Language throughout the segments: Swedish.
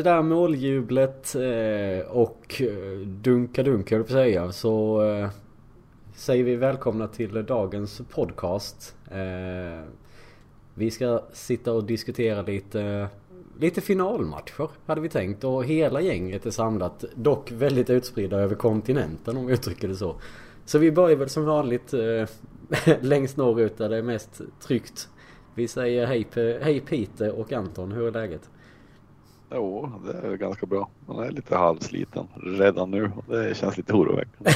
Med det där måljublet eh, och eh, dunka-dunka jag på säga så eh, säger vi välkomna till dagens podcast. Eh, vi ska sitta och diskutera lite, lite finalmatcher hade vi tänkt och hela gänget är samlat. Dock väldigt utspridda över kontinenten om vi uttrycker det så. Så vi börjar väl som vanligt eh, längst norrut där det är mest tryggt. Vi säger hej, hej Peter och Anton, hur är läget? Jo, det är ganska bra. Man är lite halvsliten redan nu. Det känns lite oroväckande.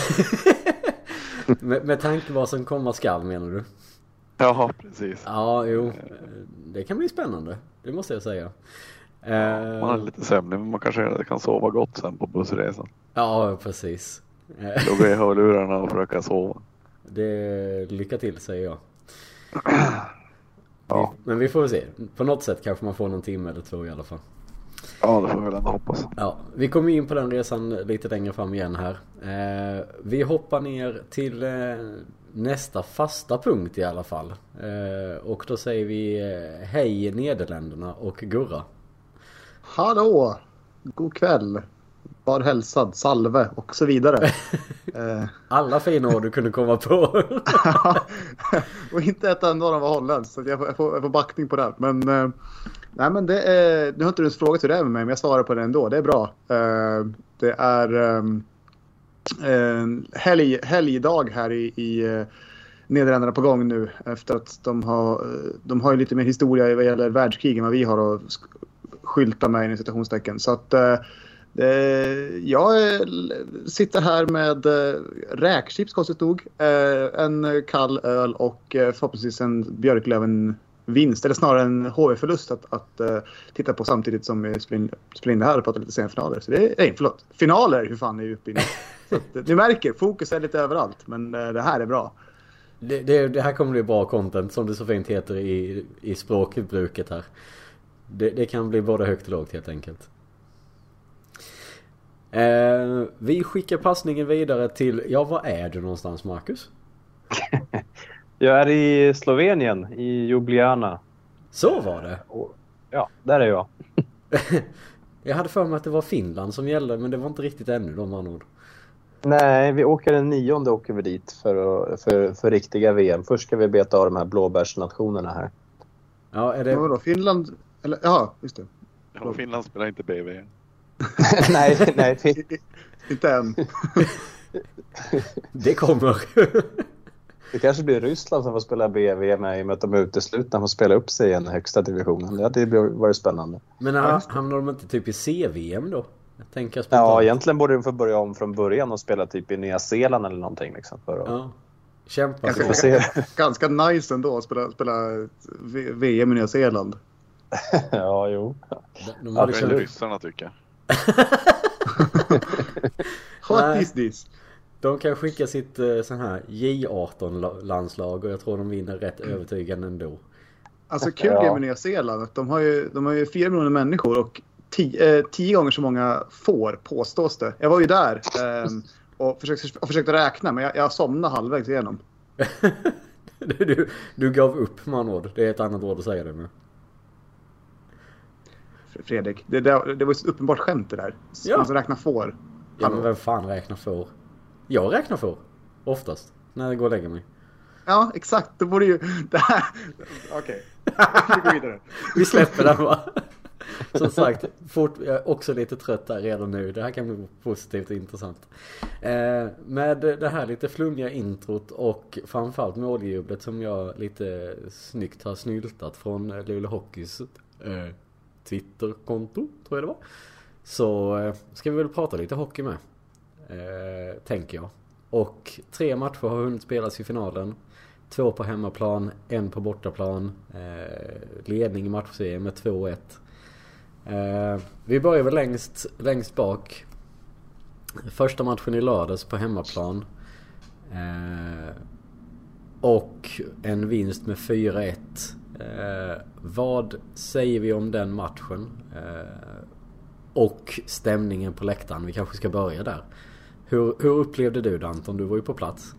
med, med tanke på vad som komma skall menar du? Ja, precis. Ja, jo. Det kan bli spännande. Det måste jag säga. Ja, man är lite sömnig men man kanske kan sova gott sen på bussresan. Ja, precis. Logga i hörlurarna och försöka sova. Det lycka till säger jag. Ja. Men vi får se. På något sätt kanske man får någon timme eller två i alla fall. Ja, det får vi väl ändå hoppas. Ja, vi kommer in på den resan lite längre fram igen här. Eh, vi hoppar ner till eh, nästa fasta punkt i alla fall. Eh, och då säger vi eh, hej Nederländerna och Gurra. Hallå! God kväll! Var hälsad, salve och så vidare. Alla fina ord du kunde komma på. och inte ett enda av dem var holländskt så jag får, jag, får, jag får backning på det. Men, eh, nej, men det är, nu har inte du ens frågat hur det är med mig men jag svarar på det ändå. Det är bra. Uh, det är eh, helg, helgdag här i, i eh, Nederländerna på gång nu efter att de har, eh, de har ju lite mer historia vad gäller världskrig än vad vi har att skylta med i citationstecken. Så att Eh, jag sitter här med eh, räkchips konstigt nog, eh, en kall öl och förhoppningsvis en Björklöven vinst, eller snarare en HV-förlust att, att uh, titta på samtidigt som vi spelar in, spelar in det här och pratar lite semifinaler. Så det är, nej, förlåt, finaler hur fan är vi uppe i nu? Ni märker, fokus är lite överallt, men uh, det här är bra. Det, det, det, här kommer bli bra content som det så fint heter i, i språkbruket här. Det, det kan bli både högt och lågt helt enkelt. Eh, vi skickar passningen vidare till, ja var är du någonstans Marcus? jag är i Slovenien, i Ljubljana. Så var det? Ja, där är jag. jag hade för mig att det var Finland som gällde, men det var inte riktigt ännu de andra ord. Nej, vi åker den nionde åker vi dit för, för, för riktiga VM. Först ska vi beta av de här blåbärsnationerna här. Ja, är det... Vadå, Finland? Eller, ja, just det. Ja, Finland spelar inte BV. nej, nej. Inte än. det kommer. Det kanske blir Ryssland som får spela BV med i och med att de är uteslutna från att spela upp sig i den högsta divisionen. Det hade varit spännande. Men hamnar de inte typ i C-VM då? Jag tänker ja, egentligen borde de få börja om från början och spela typ i Nya Zeeland eller någonting. Liksom, för att... ja. Kämpa ganska, ganska nice ändå att spela, spela VM i Nya Zeeland. ja, jo. De, de ja, liksom... ryssarna tycker jag. What is this? De kan skicka sitt eh, sån här J18-landslag och jag tror de vinner rätt mm. övertygande ändå. Alltså kul ja. med Nya Zeeland. De har ju, de har ju 4 miljoner människor och 10 eh, gånger så många får påstås det. Jag var ju där eh, och, försökte, och försökte räkna men jag, jag somnade halvvägs igenom. du, du gav upp ord. Det är ett annat ord att säga det med. Fredrik. Det, det, det var ett uppenbart skämt det där. Ja. Man räknar får. Ja, men vem fan räknar får? Jag räknar får. Oftast. När jag går och lägger mig. Ja, exakt. Då borde ju... Det här... Okej. Okay. Vi släpper den va? Som sagt, fort, jag är också lite trött här redan nu. Det här kan bli positivt och intressant. Eh, med det här lite flummiga introt och framförallt måljublet som jag lite snyggt har snyltat från Luleå Hockeys eh, Twitterkonto, tror jag det var. Så eh, ska vi väl prata lite hockey med. Eh, tänker jag. Och tre matcher har hunnit spelas i finalen. Två på hemmaplan, en på bortaplan. Eh, ledning i matchserien med 2-1. Eh, vi börjar väl längst, längst bak. Första matchen i lördags på hemmaplan. Eh, och en vinst med 4-1. Eh, vad säger vi om den matchen? Eh, och stämningen på läktaren. Vi kanske ska börja där. Hur, hur upplevde du det Anton? Du var ju på plats.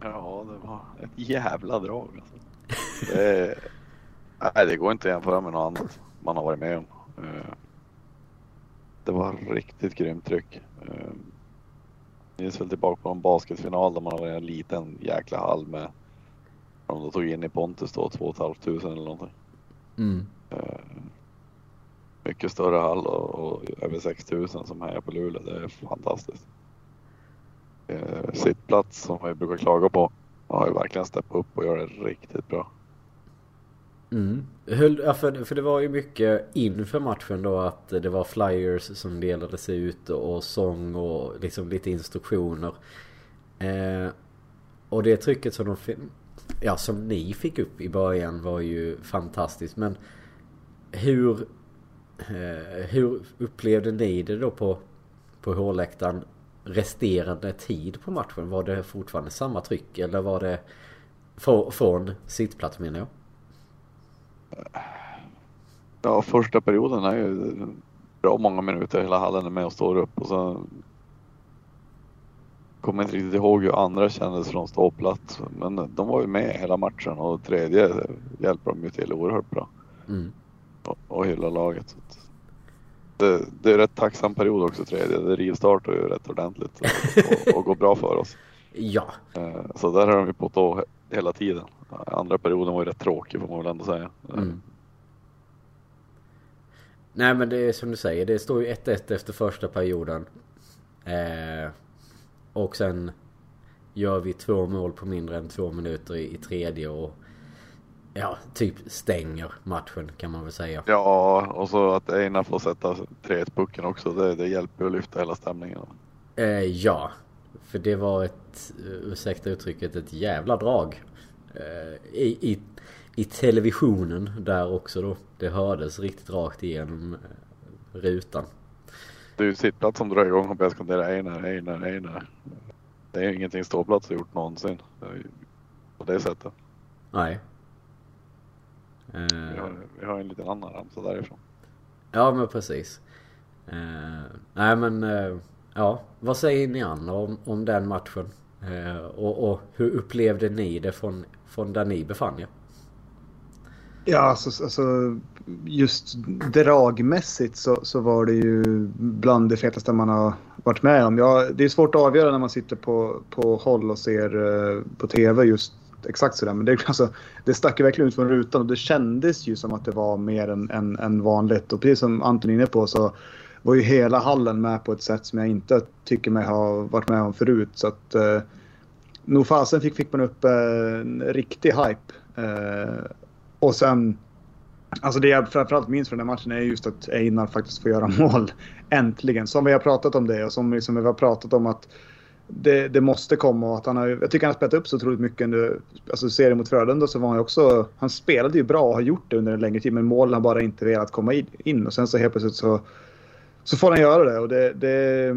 Ja, det var ett jävla drag. Alltså. Det, nej, det går inte att jämföra med något annat man har varit med om. Eh, det var riktigt grymt tryck. Eh, minns väl tillbaka på en basketfinal där man hade en liten jäkla hall med om de tog in i Pontus då, 2 500 eller någonting. Mm. Mycket större hall och, och över 6000 som hejar på Luleå. Det är fantastiskt. Eh, sittplats som vi brukar klaga på har ju verkligen steppat upp och gör det riktigt bra. Mm. Höll, ja, för, för det var ju mycket inför matchen då att det var flyers som delades ut och sång och liksom lite instruktioner. Eh, och det trycket som de ja, som ni fick upp i början var ju fantastiskt. Men hur, hur upplevde ni det då på, på hårläktaren resterande tid på matchen? Var det fortfarande samma tryck eller var det från, från sittplats menar jag? Ja, första perioden är ju bra många minuter. Hela hallen är med och står upp och så kommer inte riktigt ihåg hur andra kändes från ståplats. Men de var ju med hela matchen och tredje hjälper de ju till oerhört bra. Mm. Och, och hela laget. Det, det är rätt tacksam period också tredje. Det rivstartar ju rätt ordentligt och, och, går bra för oss. Ja. Eh, så där har de ju på tå hela tiden. Andra perioden var ju rätt tråkig får man väl ändå säga. Mm. Nej men det är som du säger. Det står ju 1-1 efter första perioden. Eh, och sen gör vi två mål på mindre än två minuter i, i tredje och ja, typ stänger matchen kan man väl säga. Ja, och så att Einar får sätta 3-1 pucken också. Det, det hjälper att lyfta hela stämningen. Eh, ja, för det var ett, ursäkta uttrycket, ett jävla drag. Eh, i, i, I televisionen där också då. Det hördes riktigt rakt igenom eh, rutan. Det är ju sittplats som drar igång och börjar skandera Einar, Einar, Einar. Det är ingenting ståplats har gjort någonsin. På det sättet. Nej. Vi har, vi har en liten annan ramsa därifrån. Ja men precis. Uh, nej men uh, ja, vad säger ni andra om, om den matchen? Uh, och, och, hur upplevde ni det från, från där ni befann er? Ja, alltså, alltså just dragmässigt så, så var det ju bland det fetaste man har varit med om. Ja, det är svårt att avgöra när man sitter på, på håll och ser uh, på TV just exakt sådär. Men det, alltså, det stack verkligen ut från rutan och det kändes ju som att det var mer än, än, än vanligt. Och precis som Anton är inne på så var ju hela hallen med på ett sätt som jag inte tycker mig ha varit med om förut. Så att eh, nog fasen fick, fick man upp eh, en riktig hype. Eh, och sen, alltså det jag framförallt minns från den matchen är just att Einar faktiskt får göra mål. Äntligen. Som vi har pratat om det och som liksom vi har pratat om att det, det, måste komma och att han har, jag tycker han har spelat upp så otroligt mycket under alltså serien mot Frölunda så var han ju också, han spelade ju bra och har gjort det under en längre tid men målen har bara inte velat komma in och sen så helt plötsligt så, så får han göra det och det, det,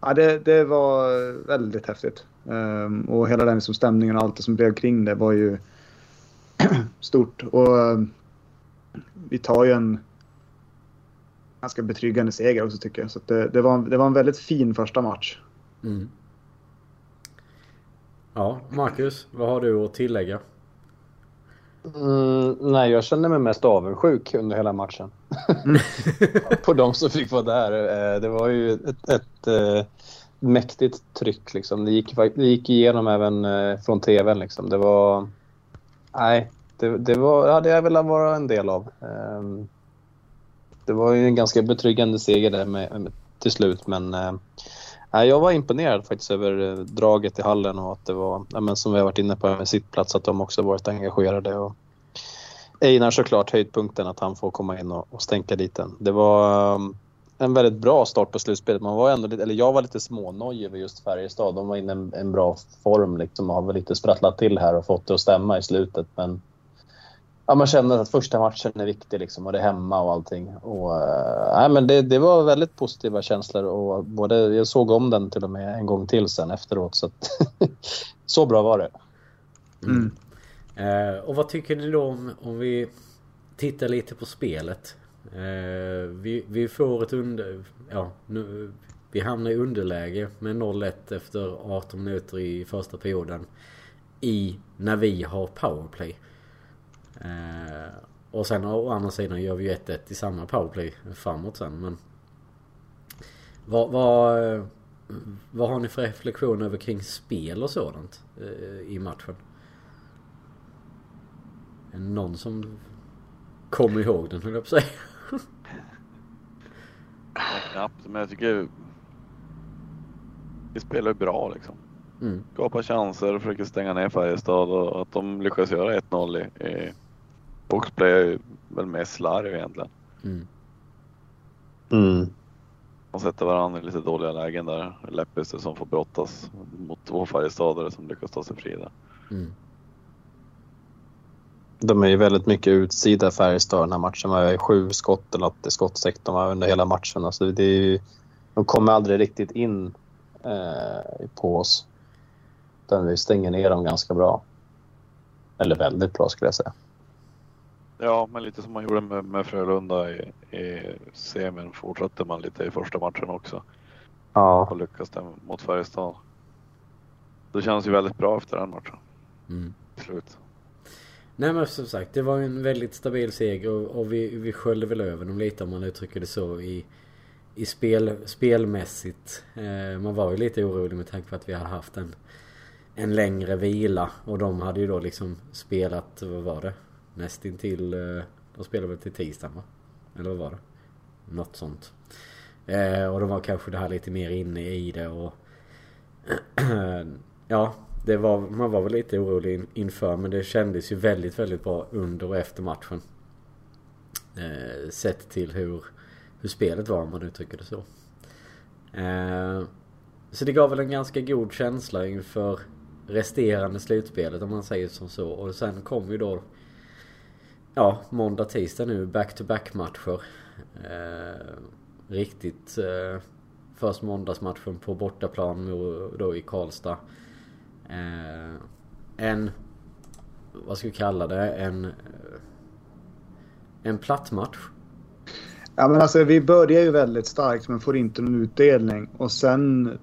ja, det, det var väldigt häftigt. Um, och hela den liksom stämningen och allt det som blev kring det var ju stort och um, vi tar ju en ganska betryggande seger också tycker jag så det, det, var, det var en väldigt fin första match. Mm. Ja, Marcus, vad har du att tillägga? Mm, nej, jag kände mig mest avundsjuk under hela matchen. Mm. på de som fick vara där. Eh, det var ju ett, ett, eh, mäktigt tryck. Liksom. Det, gick, det gick igenom även eh, från tvn. Liksom. Det var... Nej, det, det var, ja, det jag velat vara en del av. Ehm, det var ju en ganska betryggande seger där med, med, till slut, men jag var imponerad faktiskt över eh, draget i hallen och att det var, ja, men som vi har varit inne på med sittplats, att de också varit engagerade. Och Einar såklart höjdpunkten att han får komma in och, och stänka dit den. Det var mm, en väldigt bra start på slutspelet. Man var ändå lite, eller jag var lite smånojig över just Färjestad. De var inne i en, en bra form liksom och har väl lite sprattlat till här och fått det att stämma i slutet. Men ja, man känner att första matchen är viktig liksom, och det är hemma och allting. Och, äh, men det, det var väldigt positiva känslor och både, jag såg om den till och med en gång till sen efteråt. Så, att, så bra var det. Mm. Eh, och vad tycker ni då om, om vi tittar lite på spelet? Eh, vi, vi får ett under... Ja, nu, vi hamnar i underläge med 0-1 efter 18 minuter i första perioden. I när vi har powerplay. Eh, och sen å andra sidan gör vi ju 1-1 i samma powerplay framåt sen. Men Vad, vad, vad har ni för reflektion över kring spel och sådant eh, i matchen? Är det någon som kommer ihåg den höll jag på att säga? Knappt, men jag tycker vi spelar ju bra liksom. Mm. Skapar chanser och försöker stänga ner Färjestad och att de lyckas göra 1-0 i, i boxplay är ju väl mest slarv egentligen. Mm. Mm. De sätter varandra i lite dåliga lägen där. Lepistö som får brottas mot två Färjestadare som lyckas ta sig fri där. Mm. De är ju väldigt mycket utsida Färjestad den här matchen. Man har sju skott eller något i skottsektorn under hela matchen. Alltså det är ju, de kommer aldrig riktigt in eh, på oss. Utan vi stänger ner dem ganska bra. Eller väldigt bra skulle jag säga. Ja, men lite som man gjorde med, med Frölunda i, i semin fortsatte man lite i första matchen också Ja, och lyckas där mot Färjestad. Det känns ju väldigt bra efter den matchen. Mm. Slut. Nej men som sagt, det var ju en väldigt stabil seger och, och vi, vi sköljde väl över dem lite om man uttrycker det så i, i spel, spelmässigt. Eh, man var ju lite orolig med tanke på att vi hade haft en, en längre vila och de hade ju då liksom spelat, vad var det? Nästintill, eh, de spelade väl till tisdagen va? Eller vad var det? Något sånt. Eh, och de var kanske det här lite mer inne i det och Ja, det var, man var väl lite orolig in- inför men det kändes ju väldigt, väldigt bra under och efter matchen. Eh, sett till hur, hur spelet var om man uttrycker det så. Eh, så det gav väl en ganska god känsla inför resterande slutspelet om man säger som så. Och sen kom ju då Ja, måndag, tisdag nu back-to-back matcher. Eh, riktigt eh, Först måndagsmatchen på bortaplan då i Karlstad. Eh, en, vad ska vi kalla det, en, eh, en platt match. Ja, men alltså, vi börjar ju väldigt starkt men får inte någon utdelning. Och sen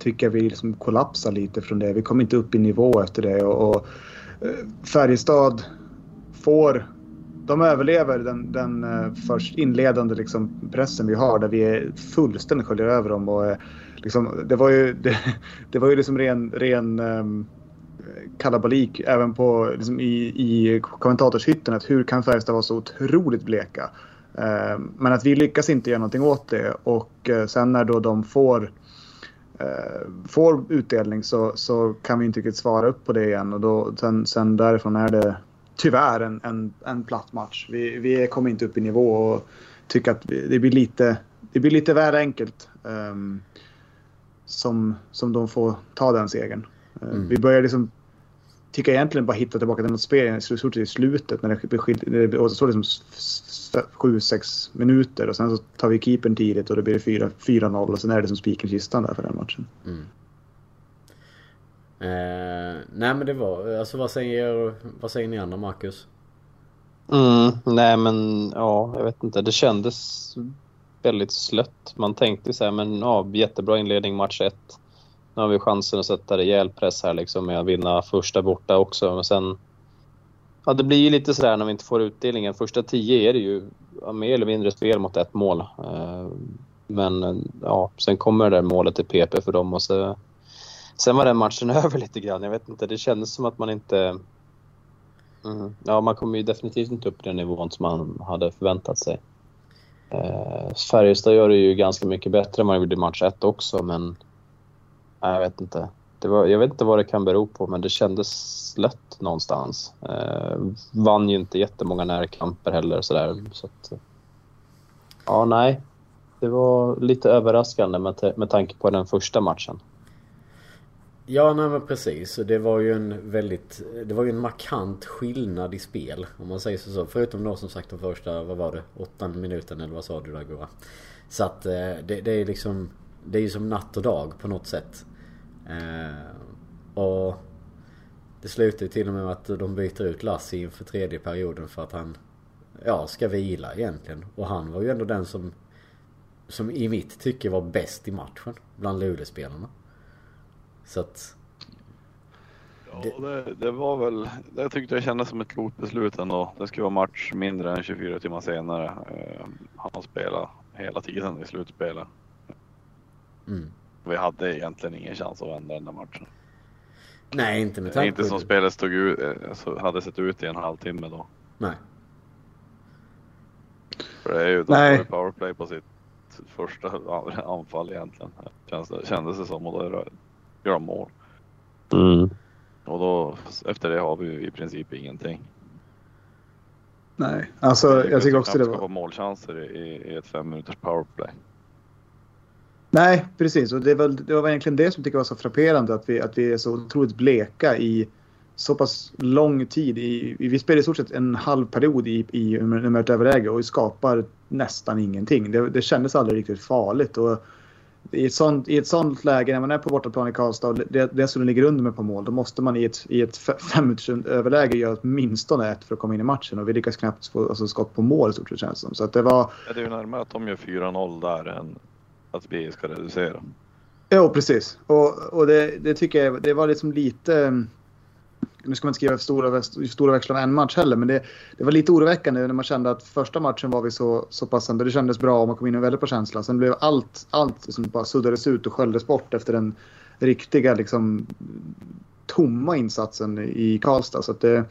tycker jag vi liksom kollapsar lite från det. Vi kommer inte upp i nivå efter det. Och, och eh, Färjestad får... De överlever den, den eh, först inledande liksom pressen vi har där vi är fullständigt sköljer över dem. Och, eh, liksom, det var ju, det, det var ju liksom ren, ren um, kalabalik även på, liksom i, i kommentatorshytten. Att hur kan Färjestad vara så otroligt bleka? Uh, Men att vi lyckas inte göra någonting åt det och uh, sen när då de får, får utdelning så, så kan vi inte riktigt svara upp på det igen och då, sen, sen därifrån är det tyvärr en, en, en platt match. Vi, vi kommer inte upp i nivå och tycker att det blir lite, det blir lite väl enkelt ehm, som, som de får ta den segern. Eh, Mm. Vi börjar liksom tycker jag egentligen bara hitta tillbaka till något spel i stort sett i slutet när det återstår liksom 7-6 minuter och sen så tar vi keepern tidigt och då blir det 4 4-0 och sen är det som spiken i kistan där för den matchen. Mm. Eh, nej men det var, alltså vad säger, vad säger ni andra Marcus? Mm, nej men ja, jag vet inte. Det kändes väldigt slött. Man tänkte så här, men ja, jättebra inledning match 1. Nu har vi chansen att sätta rejäl press här liksom med att vinna första borta också. Men sen, ja det blir ju lite sådär när vi inte får utdelningen. Första tio är det ju ja, mer eller mindre spel mot ett mål. Eh, men ja, sen kommer det där målet till PP för dem och så, sen var den matchen över lite grann. Jag vet inte, det kändes som att man inte Mm. Ja, man kommer ju definitivt inte upp på den nivån som man hade förväntat sig. Eh, Färjestad gör det ju ganska mycket bättre än man gjorde i match 1 också, men jag vet inte. Det var, jag vet inte vad det kan bero på, men det kändes lätt någonstans. Eh, vann ju inte jättemånga närkamper heller. Sådär, så att, ja, nej. Det var lite överraskande med, med tanke på den första matchen. Ja, nej men precis. Det var ju en väldigt... Det var ju en markant skillnad i spel. Om man säger så. Förutom då som sagt de första, vad var det? Åttonde minuten eller vad sa du där Gora? Så att eh, det, det är liksom... Det är ju som natt och dag på något sätt. Eh, och... Det slutar ju till och med med att de byter ut Lassi inför tredje perioden för att han... Ja, ska vila egentligen. Och han var ju ändå den som... Som i mitt tycke var bäst i matchen. Bland Luleåspelarna. Så att... Ja, det, det var väl, det tyckte jag kändes som ett klokt beslut ändå. Det skulle vara match mindre än 24 timmar senare. Eh, Han spelade hela tiden i slutspelet. Mm. Vi hade egentligen ingen chans att vända den där matchen. Nej, inte med Det är tanke inte som spelet stod ut, eh, så hade sett ut i en halvtimme då. Nej. För det är ju Nej. Powerplay på sitt första anfall egentligen. Känns det, kändes det som och då gör de mål. Mm. Och då efter det har vi i princip ingenting. Nej, alltså jag tycker ju också det var... målchanser i, i ett fem minuters powerplay. Nej, precis. Och det var, det var egentligen det som jag tycker var så frapperande. Att vi, att vi är så otroligt bleka i så pass lång tid. I, vi spelar i stort sett en halv period i, i numerärt överläge och vi skapar nästan ingenting. Det, det kändes aldrig riktigt farligt. Och i, ett sånt, I ett sånt läge, när man är på bortaplan i Karlstad och det, dessutom ligger under med på mål, då måste man i ett, i ett fem minuters överläge göra åtminstone ett för att komma in i matchen. Och vi lyckas knappt få alltså, skott på mål i stort sett känns det som. Så att det var... Ja, det är ju närmare att de gör 4-0 där än att vi ska reducera. Ja, precis. Och, och det, det tycker jag det var liksom lite... Nu ska man inte skriva stora, stora växlar av en match heller, men det, det var lite oroväckande när man kände att första matchen var vi så, så pass ändå. Det kändes bra och man kom in väldigt på känsla. Sen blev allt, allt liksom bara suddades ut och sköljdes bort efter den riktiga liksom tomma insatsen i Karlstad. Så att det,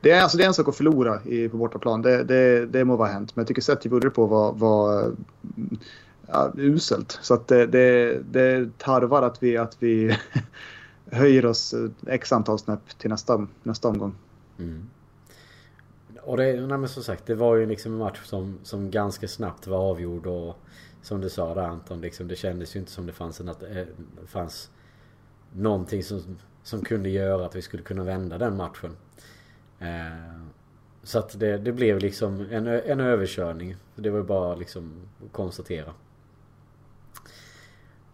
det, är, alltså det är en sak att förlora i, på bortaplan. Det, det, det må vara hänt. Men jag tycker sättet vi gjorde det på var, var ja, uselt. Så att det, det, det tarvar att vi, att vi höjer oss x antal snäpp till nästa, nästa omgång. Mm. Och det, nej men som sagt, det var ju liksom en match som, som ganska snabbt var avgjord och som du sa där Anton, liksom, det kändes ju inte som det fanns, en, att, äh, fanns någonting som, som kunde göra att vi skulle kunna vända den matchen. Eh, så att det, det blev liksom en, en överkörning. Det var ju bara liksom att konstatera.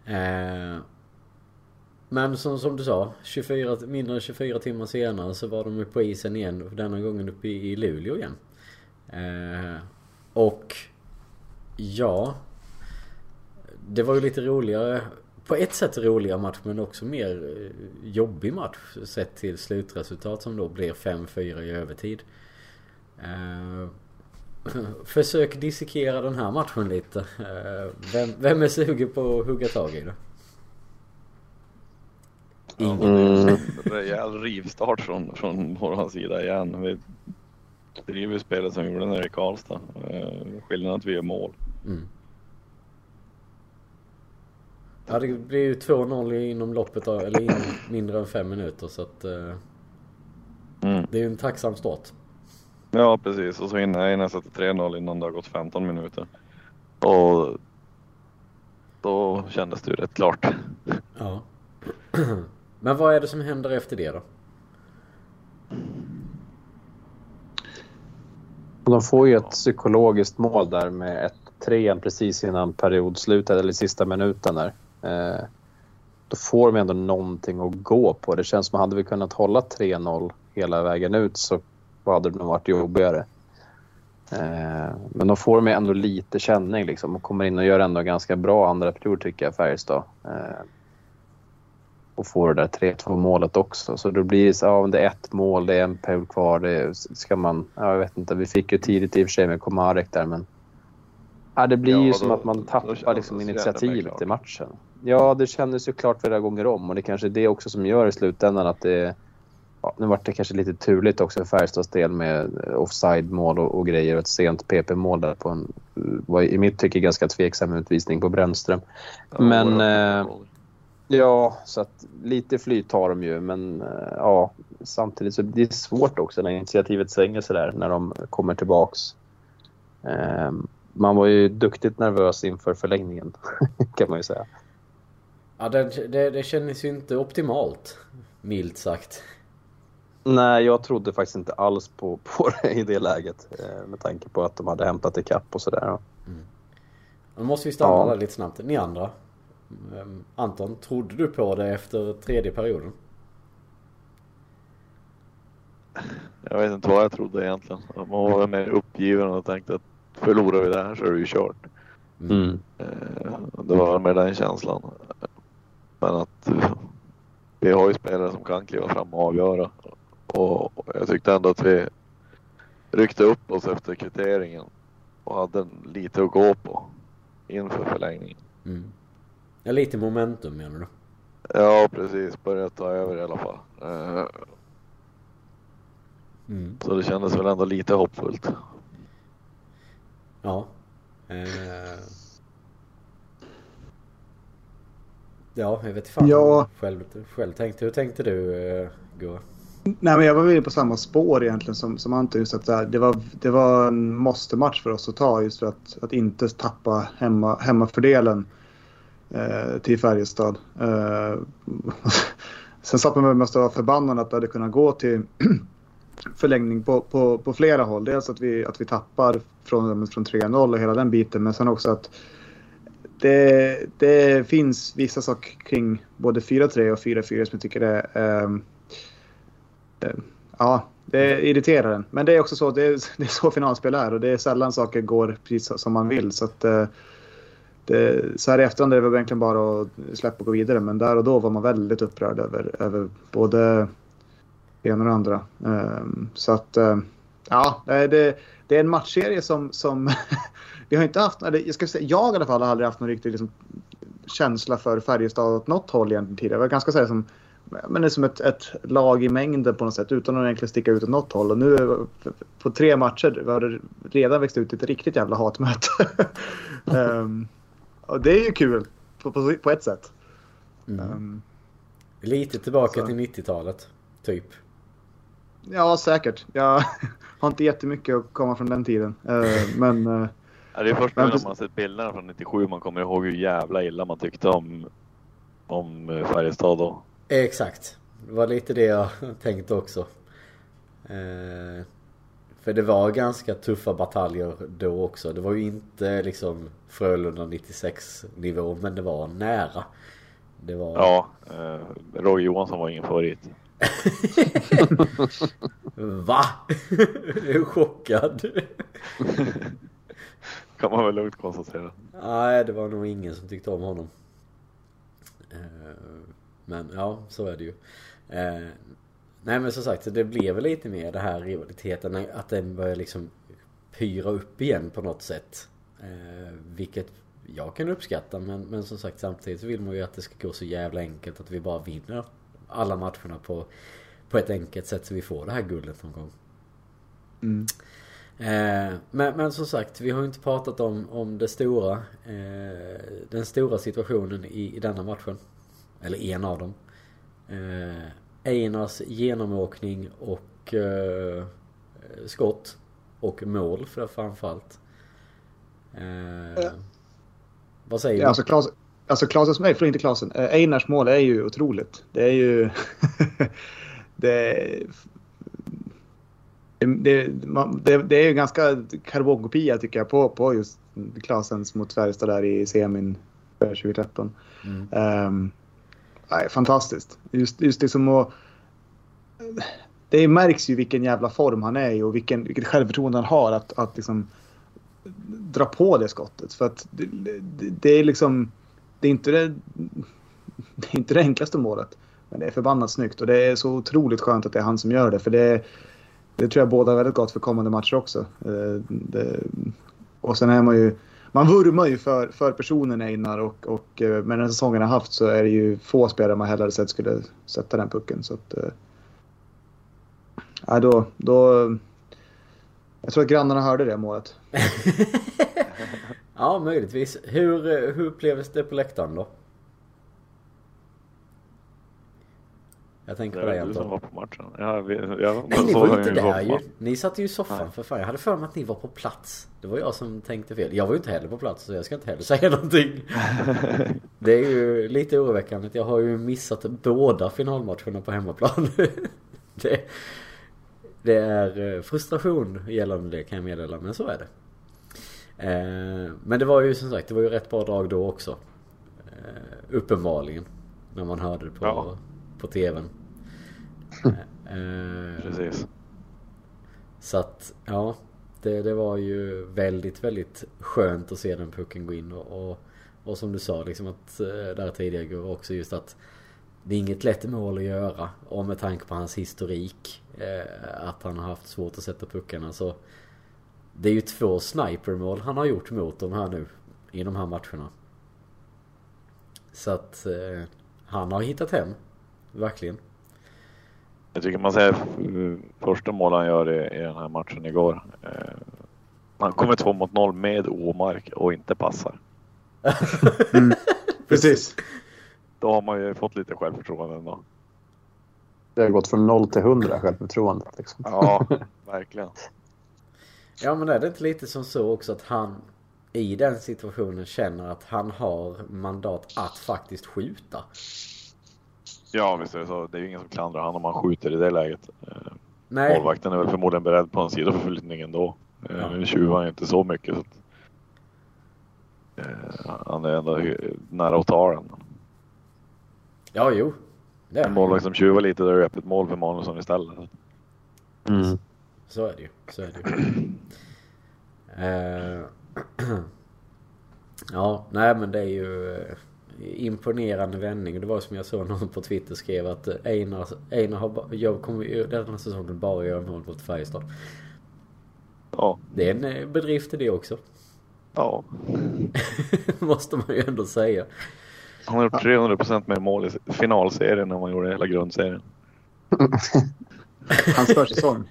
Eh, men som, som du sa, 24, mindre än 24 timmar senare så var de ju på isen igen. Denna gången uppe i, Luleå igen. Eh, och ja, det var ju lite roligare. På ett sätt roligare match men också mer eh, jobbig match sett till slutresultat som då blir 5-4 i övertid. Eh, försök dissekera den här matchen lite. Eh, vem, vem är sugen på att hugga tag i det? Ja, det är en rejäl rivstart från, från vår sida igen. Vi driver ju spelet som vi gjorde nere i Karlstad. Eh, Skillnaden är att vi gör mål. Mm. Ja det blir ju 2-0 inom loppet av, eller inom mindre än fem minuter så att eh, Mm. det är ju en tacksam start. Ja precis och så hinner jag sätta 3-0 innan det har gått 15 minuter. Och då kändes det ju rätt klart. Ja. Men vad är det som händer efter det då? De får ju ett psykologiskt mål där med ett 3 precis innan periodslutet eller sista minuten där. Eh, då får de ändå någonting att gå på. Det känns som att hade vi kunnat hålla 3-0 hela vägen ut så hade det nog varit jobbigare. Eh, men då får de ju ändå lite känning liksom och kommer in och gör ändå ganska bra andra period tycker jag Färjestad. Eh, och får det där 3-2 målet också. Så då blir det så, ja, det är ett mål, det är en period kvar. Det ska man, ja, jag vet inte, vi fick ju tidigt i och för sig med Komarek där men ja, det blir Ja, ju då- som att man då tappar liksom initiativet i matchen. Ja, det kändes ju klart flera gånger om och det kanske är det också som gör i slutändan att det Ja, nu vart det kanske lite turligt också för Färjestads del med eh, offside-mål och, och grejer och ett sent PP-mål där på en, var i mitt tycke ganska tveksam utvisning på Brännström. Men, eh, Ja, så att lite flyt har de ju, men eh, ja, samtidigt så det är svårt också när initiativet svänger sådär när de kommer tillbaks. Eh, man var ju duktigt nervös inför förlängningen kan man ju säga. Ja det, det, det kändes ju inte optimalt. Milt sagt. Nej, jag trodde faktiskt inte alls på, på det i det läget eh, med tanke på att de hade hämtat ikapp och sådär. Nu måste vi stanna Ja. där lite snabbt. Ni andra. Ehm, Anton, trodde du på det efter tredje perioden? Jag vet inte vad jag trodde egentligen. Man var mer uppgiven och tänkte att förlorar vi det här så är det ju kört. Mm. Eh, Det var med den känslan. Men att vi har ju spelare som kan kliva fram och avgöra. Och jag tyckte ändå att vi ryckte upp oss efter kvitteringen och hade lite att gå på inför förlängningen. Mm. Ja, lite momentum menar du? Ja, precis. Börjat ta över i alla fall. Eh, Mm. Så det kändes väl ändå lite hoppfullt. Ja. Eh. Ja, jag vet fan. Ja. Själv, själv tänkte, hur tänkte du eh, Goa? Nej, men jag var väl på samma spår egentligen som, som Anton. Just att det, här, det, var, det var en måste-match för oss att ta just för att, att inte tappa hemma, hemmafördelen eh, till Färjestad. Eh, sen satt man med att vara förbannad att det hade kunnat gå till förlängning på, på, på flera håll. Dels att vi, att vi tappar från, från 3-0 och hela den biten. Men sen också att det, det finns vissa saker kring både 4-3 och 4-4 som jag tycker är eh, Eh, ja, det irriterar en. Men det är också så, det är, det är så finalspel är och det är sällan saker går precis som man vill. Så, att, eh, det, så här i efterhand är det väl egentligen bara att släppa och gå vidare. Men där och då var man väldigt upprörd över, över både det ena och det andra. Ehm, så att, eh, ja, det, det är en matchserie som, som vi har inte haft, eller jag ska säga, jag i alla fall har aldrig haft någon riktig liksom, känsla för Färjestad åt något håll egentligen tidigare. Jag var ganska så här, som, men det är som ett, ett lag i mängden på något sätt utan att egentligen sticka ut åt något håll. Och nu på tre matcher har det redan växt ut ett riktigt jävla hatmöte. um, och det är ju kul på, på, på ett sätt. Mm. Um, Lite tillbaka så. till 90-talet, typ. Ja, säkert. Jag har inte jättemycket att komma från den tiden. Uh, men uh, Ja, det är först nu Men när man har sett bilderna från 97 man kommer ihåg hur jävla illa man tyckte om, om eh, Färjestad då. Exakt. Det var lite det jag tänkte också. Eh, för det var ganska tuffa bataljer då också. Det var ju inte liksom Frölunda 96 nivå men det var nära. Det var... Ja, eh, Roy Johansson var ingen favorit. Va? Jag är chockad. Kan man väl lugnt konstatera. Nej, det var nog ingen som tyckte om honom. Eh, Men ja, så är det ju. Eh, Nej men som sagt, det blev väl lite mer det här rivaliteten. Att den börjar liksom pyra upp igen på något sätt. Eh, Vilket jag kan uppskatta. Men, men som sagt samtidigt så vill man ju att det ska gå så jävla enkelt att vi bara vinner alla matcherna på, på ett enkelt sätt så vi får det här guldet någon gång. mm. Eh, men, men som sagt, vi har ju inte pratat om, om det stora. Eh, den stora situationen i, i denna matchen. Eller en av dem. Eh, Einars genomåkning och eh, skott. Och mål för framförallt. Eh, vad säger Ja, du? alltså, Klas, alltså Klasens, nej förlåt inte Klasen. Eh, Einars mål är ju otroligt. Det är ju... det, det, det, det är ju ganska karbonkopia tycker jag på, på just Klasens mot Färjestad där i semin för 2013. Mm. Um, nej, fantastiskt. Just, just liksom att... Det märks ju vilken jävla form han är i och vilken, vilket självförtroende han har att, att liksom dra på det skottet. För att det, det, det är liksom... Det är, inte det, det är inte det enklaste målet. Men det är förbannat snyggt och det är så otroligt skönt att det är han som gör det. För det, det tror jag båda väldigt gott för kommande matcher också. Eh, det, och sen är man ju... Man vurmar ju för, för personen Einar och, och eh, med den säsongen han haft så är det ju få spelare man hellre sett skulle sätta den pucken. Så att, eh, ja, då, då, jag tror att grannarna hörde det målet. ja, möjligtvis. Hur, eh, hur upplevdes det på läktaren då? Jag tänker Det på dig väl du som Anton. var på matchen. Ja, vi, jag, Nej, ni var ju inte där ju. Ni satt ju i soffan Nej. för fan. Jag hade för mig att ni var på plats. Det var jag som tänkte fel. Jag var ju inte heller på plats så jag ska inte heller säga någonting. Det är ju lite oroväckande. Jag har ju missat båda finalmatcherna på hemmaplan. Det, det är eh, frustration gällande det kan jag meddela, men så är det. Eh, Men det var ju som sagt, det var ju rätt bra drag då också. Eh, Uppenbarligen. När man hörde det på, Ja. På TVn. Eh, Precis. så att, ja. Det, det var ju väldigt, väldigt skönt att se den pucken gå in och, och, och som du sa liksom att eh, där tidigare går också just att det är inget lätt mål att göra och med tanke på hans historik eh, att han har haft svårt att sätta puckarna så det är ju två snipermål han har gjort mot de här nu i de här matcherna. Så att eh, han har hittat hem. Verkligen. Jag tycker man ser eh, första mål han gör i, i den här matchen igår. Eh, han kommer två mot noll med Omark och inte passar. Precis. Då har man ju fått lite självförtroende ändå. Det har gått från 0 till 100 självförtroende. Liksom. Ja, verkligen. Ja men är det inte lite som så också att han i den situationen känner att han har mandat att faktiskt skjuta? Ja, visst är det så. Det är ju ingen som klandrar han om han skjuter i det läget. Eh, Nej. Målvakten är väl förmodligen beredd på en sidoförflyttning ändå. Eh, Ja. Nu tjuvar han ju inte så mycket. Så att, eh, han är ändå nära att ta den. Ja jo. Det är En målvakt som tjuvar lite, då är öppet mål för Magnusson istället. Mm. Så är det ju. Så är det ju. Ja, nej men det är ju imponerande vändning. Det var som jag såg någon på Twitter skrev att eh, Einar, Einar har jag kommer ju den här säsongen bara göra mål mot Färjestad. Ja, Det är en eh, bedrift i det också. ja. Måste man ju ändå säga. Han har gjort 300 procent mer mål i finalserien än han gjorde i hela grundserien. Hans försäsong.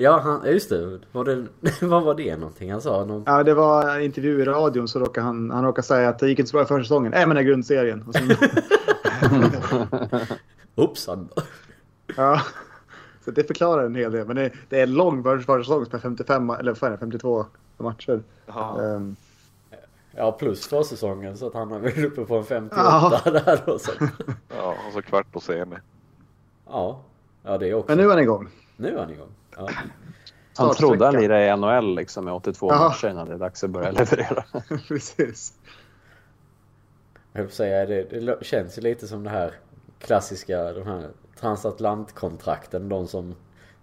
Ja, han, just det. Var det. Vad var det någonting han sa? Någon, Ja, det var en intervju i radion så råkade han, han råkade säga att det gick inte så bra i försäsongen. Nej, men det är grundserien. Och sen, ja, så det förklarar en hel del. Men det, det är en lång för- försäsong med 55 eller vad är det, 52 matcher. Ehm, Ja, plus försäsongen så att han är väl uppe på en 58 Ja. där då. Så. Ja, och så kvart på semi. Ja. Ja, det är också. men nu är han igång. Nu är han igång. Ja. Han trodde han lirade i NHL liksom, med 82 Jaha. matcher innan det är dags att börja leverera. Precis. Jag säga, det, det känns ju lite som det här klassiska, de här transatlantkontrakten. De som,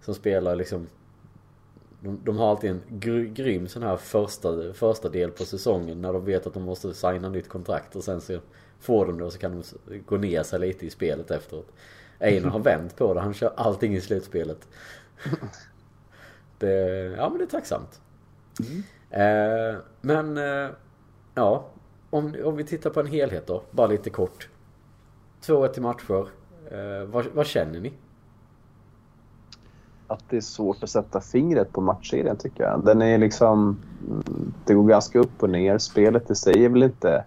som spelar liksom de, de har alltid en gry, grym sån här första, första del på säsongen när de vet att de måste signa nytt kontrakt och sen så får de det och så kan de gå ner sig lite i spelet efteråt. Einar har vänt på det, han kör allting i slutspelet. Det, ja men det är tacksamt. Eh, men eh, ja, om, om vi tittar på en helhet då, bara lite kort. 2-1 i matcher. Eh, vad, vad känner ni? Att det är svårt att sätta fingret på matchserien tycker jag. Den är liksom... mm, Det går ganska upp och ner. Spelet i sig är väl inte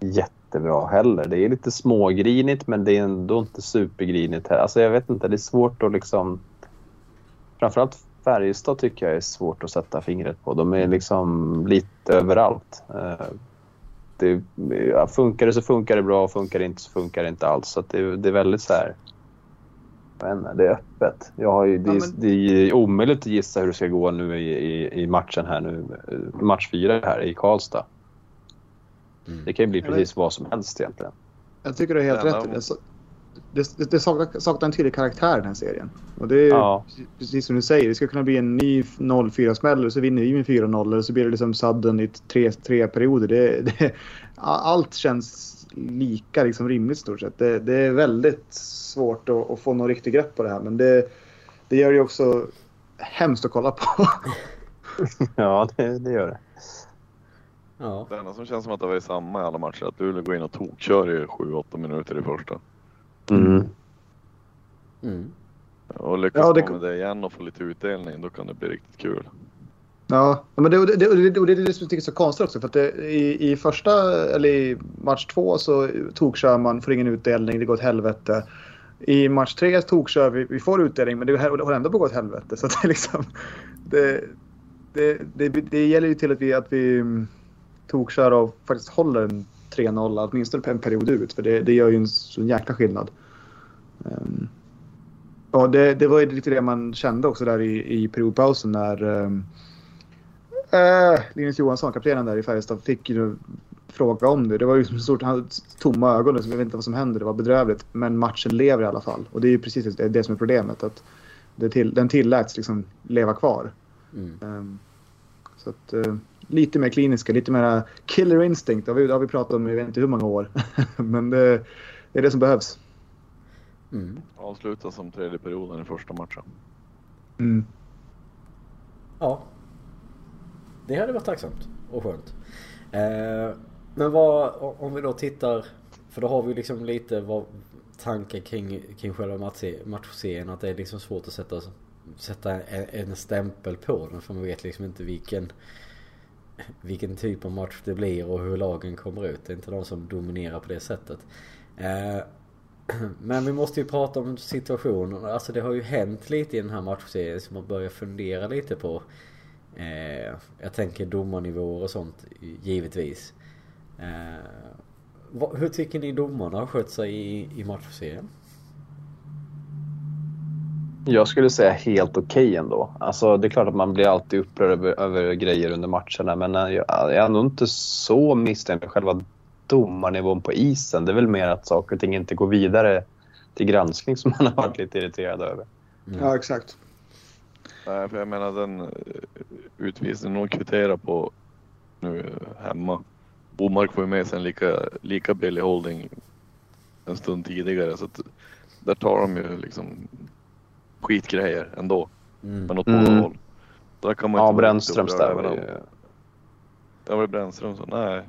jättebra heller. Det är lite smågrinigt men det är ändå inte supergrinigt. Här. Alltså jag vet inte, det är svårt att liksom... Framförallt Färjestad tycker jag är svårt att sätta fingret på. De är liksom lite överallt. Eh, Det, ja, funkar det så funkar det bra, funkar det inte så funkar det inte alls. Så att det, det är väldigt så här... Inte, det är öppet. Jag har ju, det, Ja, är- men- det är omöjligt att gissa hur det ska gå nu i, i, i matchen här nu. eh, Match fyra här i Karlstad. Mm. Det kan ju bli men- precis vad som helst egentligen. Jag tycker du har helt rätt. Det, det, det, saknar, saknar en tydlig karaktär den här serien. Och det är Ja. precis som du säger. Det ska kunna bli en ny 0-4-smäll och så vinner vi med 4-0 och så blir det liksom sudden i tre, tre perioder. Det, det, allt känns lika liksom rimligt stort sett. Det, det är väldigt svårt att, att få någon riktig grepp på det här. Men det, det gör det ju också hemskt att kolla på. Ja, det, det gör det. Ja. Det enda som känns som att det var samma i alla matcher att Luleå går in och tokkör i 7-8 minuter i första. Mm. Mm. Och lyckas Ja, det- med det igen och få lite utdelning då kan det bli riktigt kul. Ja, men det, det, det, det, och det är det som jag tycker är så konstigt också. För att det, i, I första, eller i match två så tokkör man, får ingen utdelning, det går åt helvete. I match tre tokkör vi, vi får utdelning men det håller ändå på att gå åt helvete. Så att det liksom... Det, det, det, det gäller ju till att vi, att vi mm, tokkör och faktiskt håller en 3-0 åtminstone på en period ut. För det, det gör ju en sån jäkla skillnad. Um, och det, det var ju lite det man kände också där i, i periodpausen när um, Uh, Linus Johansson, kaptenen där i Färjestad, fick ju fråga om det. Det var ju som stort, han tomma ögon, liksom. jag vet inte vad som händer, det var bedrövligt. Men matchen lever i alla fall. Och det är ju precis det, det som är problemet. Att till, den tilläts liksom leva kvar. Mm. Um, så att, uh, lite mer kliniska, lite mer killer instinct. Det har vi, det har vi pratat om i jag vet inte hur många år. Men det, det är det som behövs. Mm. Avsluta som tredje perioden i första matchen. Mm. Ja. Det hade varit tacksamt och skönt. Eh, men vad, om vi då tittar för då har vi liksom lite vad tankar kring, kring själva matchserien. Att det är liksom svårt att sätta, sätta en, en stämpel på den. För man vet liksom inte vilken, vilken typ av match det blir och hur lagen kommer ut. Det är inte de som dominerar på det sättet. Eh, men vi måste ju prata om situationen. Alltså det har ju hänt lite i den här matchserien som man börjar fundera lite på. Eh, jag tänker domarnivåer och sånt givetvis. Eh, hur tycker ni domarna har skött sig i matchserien? Jag skulle säga helt okej okay ändå. Alltså, det är klart att man blir alltid upprörd över, över grejer under matcherna men jag, jag är nog inte så misstänkt med själva domarnivån på isen. Det är väl mer att saker och ting inte går vidare till granskning som man har varit lite irriterad över. Mm. Ja, exakt. Nej, för jag menar den eh, utvisningen hon kvitterar på nu hemma. Bomark får ju med sig en lika, lika billig holding en stund tidigare så att där tar de ju liksom skitgrejer ändå. Mm. Men åt båda mm. håll. Där kan man ja, Brännströms där var ju... Där var det Brännström så nej.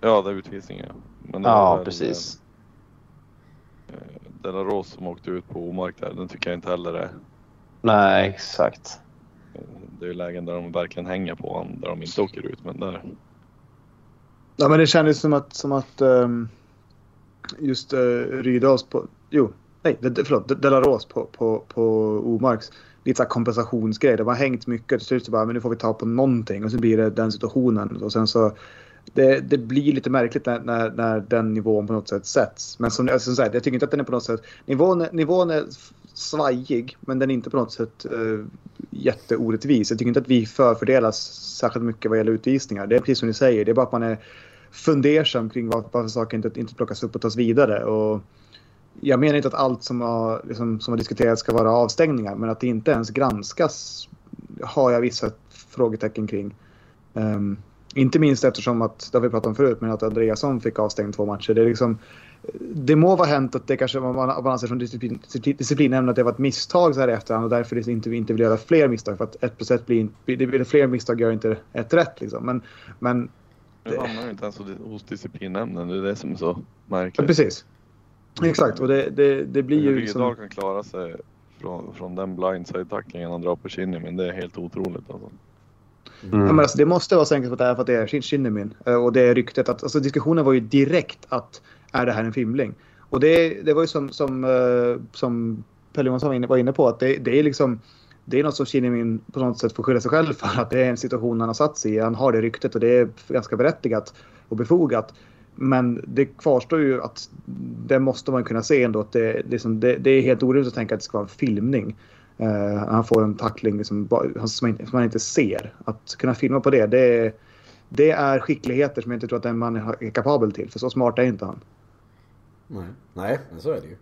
Ja, det är utvisningen. Men det ja, precis. Den, eh, Della Ros som åkte ut på Omark där, den tycker jag inte heller är... Nej, exakt. Eh, det är ju lägen där de verkligen hänger på honom, där de inte åker ut. Men där... Ja, men det kändes som att, som att um, just uh, Rydals på... Jo, nej, förlåt. Delaros på, på, på Omarks. Lite så kompensationsgrej. Det har hängt mycket. Till slut så bara, men nu får vi ta på någonting. Och så blir det den situationen. Och sen så det, det, blir lite märkligt när, när, när, den nivån på något sätt sätts. Men som, alltså, som sagt, jag tycker inte att den är på något sätt... Nivån, nivån är svajig, men den är inte på något sätt uh, jätteorättvis. Jag tycker inte att vi förfördelas särskilt mycket vad gäller utvisningar. Det är precis som ni säger, det är bara att man är fundersam kring varför saker inte, inte plockas upp och tas vidare. Och jag menar inte att allt som har, liksom, som har diskuterats ska vara avstängningar, men att det inte ens granskas har jag vissa frågetecken kring. Um, inte minst eftersom att, det har vi pratat om förut, men att Andreasson fick avstängd två matcher. Det, är liksom, det må vara hänt att det kanske man, man anser som disciplin, disciplinnämnd att det var ett misstag så här i efterhand och därför inte, inte vill göra fler misstag. För att ett plus ett blir, det blir fler misstag gör inte ett rätt liksom. Men, men det hamnar ju inte ens hos disciplinnämnden. Det är det som är så märkligt. Ja, precis. Exakt och det, det, det blir ju... Liksom... Rydahl kan klara sig från, från den blindside-tacklingen han drar på Kinnimin. Det är helt otroligt alltså. Mm. Ja, men alltså, det måste vara så enkelt att det är för att det är Shinnimin. Eh, och det är ryktet att, alltså diskussionen var ju direkt att är det här en filmling? Och det, det var ju som, som, uh, som Pelle Johansson var inne, var inne på att det, det är liksom det är något som Shinnimin på något sätt får skylla sig själv för. Att det är en situation han har satt sig i. Han har det ryktet och det är ganska berättigat och befogat. Men det kvarstår ju att det måste man kunna se ändå. Att det, det, det, det är helt orimligt att tänka att det ska vara en filmning. Uh, han får en tackling liksom, som, man, som man inte ser. Att kunna filma på det, det är, det är skickligheter som jag inte tror att en man är kapabel till. För så smart är inte han. Nej, Nej men så är det ju.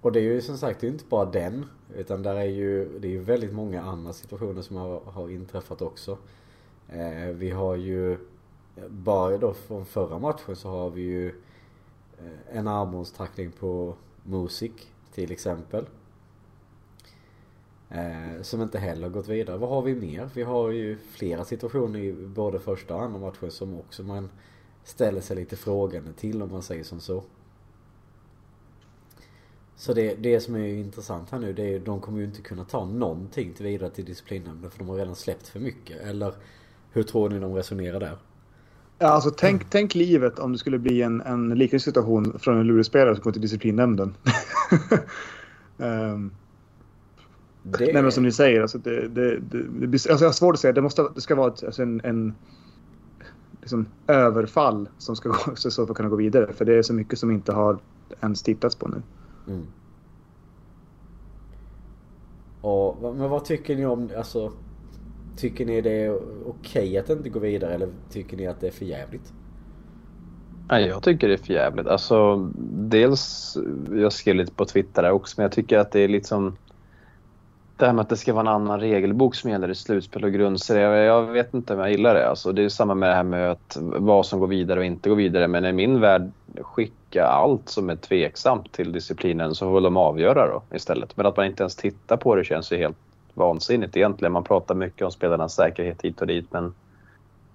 Och det är ju som sagt det är inte bara den. Utan där är ju, det är ju väldigt många andra situationer som har, har inträffat också. Eh, vi har ju, bara då från förra matchen så har vi ju Eh, en armbågstackling på Musik till exempel. Eh, som inte heller gått vidare. Vad har vi mer? Vi har ju flera situationer i både första och andra matchen som också man ställer sig lite frågande till om man säger som så. Så det, det som är intressant här nu det är de kommer ju inte kunna ta någonting till vidare till disciplinnämnden för de har redan släppt för mycket. Eller hur tror ni de resonerar där? Ja, alltså tänk, tänk livet om det skulle bli en, en liknande situation från en lurespelare som går till disciplinnämnden. um, Det... Nej men som ni säger, alltså det, det, det, det alltså jag har svårt att säga. Det, måste, det ska vara ett, alltså en, en liksom, överfall som ska gå, så, så för att kunna gå vidare. För det är så mycket som inte har ens tittats på nu. Mm. Och, men vad tycker ni om, alltså Tycker ni det är okej att inte gå vidare eller tycker ni att det är för jävligt? Nej, jag tycker det är för jävligt. Alltså, dels, jag skrev lite på Twitter där också, men jag tycker att det är liksom det här med att det ska vara en annan regelbok som gäller i slutspel och grundserie. Jag vet inte om jag gillar det. Alltså, det är samma med det här med att vad som går vidare och inte går vidare. Men i min värld, skicka allt som är tveksamt till disciplinen så får de avgöra då istället. Men att man inte ens tittar på det känns ju helt vansinnigt egentligen. Man pratar mycket om spelarnas säkerhet hit och dit men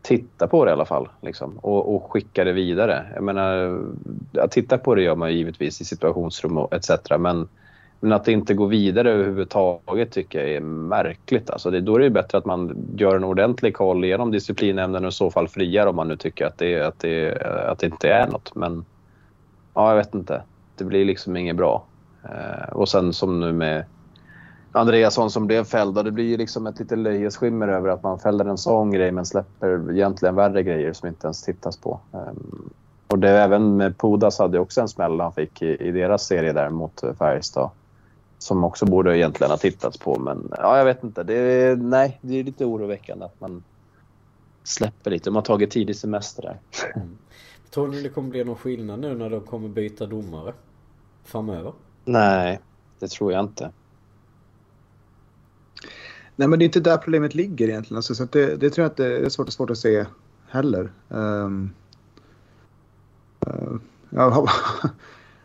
titta på det i alla fall. Liksom, och, och skicka det vidare. Jag menar, att titta på det gör man givetvis i situationsrum och etc. Men, men att det inte går vidare överhuvudtaget tycker jag är märkligt. Alltså det, då är det bättre att man gör en ordentlig koll genom disciplinämnen och i så fall friar om man nu tycker att det, att det, att det inte är något. Men ja, jag vet inte. Det blir liksom inget bra. Eh, och sen som nu med Andreasson som blev fälld. Det blir ju liksom ett lite löjes skimmer över att man fäller en sån grej men släpper egentligen värre grejer som inte ens tittas på. Um, och det även med Pudas hade också en smäll han fick i, i deras serie där mot Färjestad. Som också borde egentligen ha tittats på men ja, jag vet inte. Det är, nej, det är lite oroväckande att man släpper lite. De har tagit tidig semester där. Mm. Tror ni det kommer bli någon skillnad nu när de kommer byta domare framöver? Nej, det tror jag inte. Nej, men det är inte där problemet ligger egentligen. Alltså, så det, det, tror jag att det är svårt, svårt att se heller. Um, uh, jag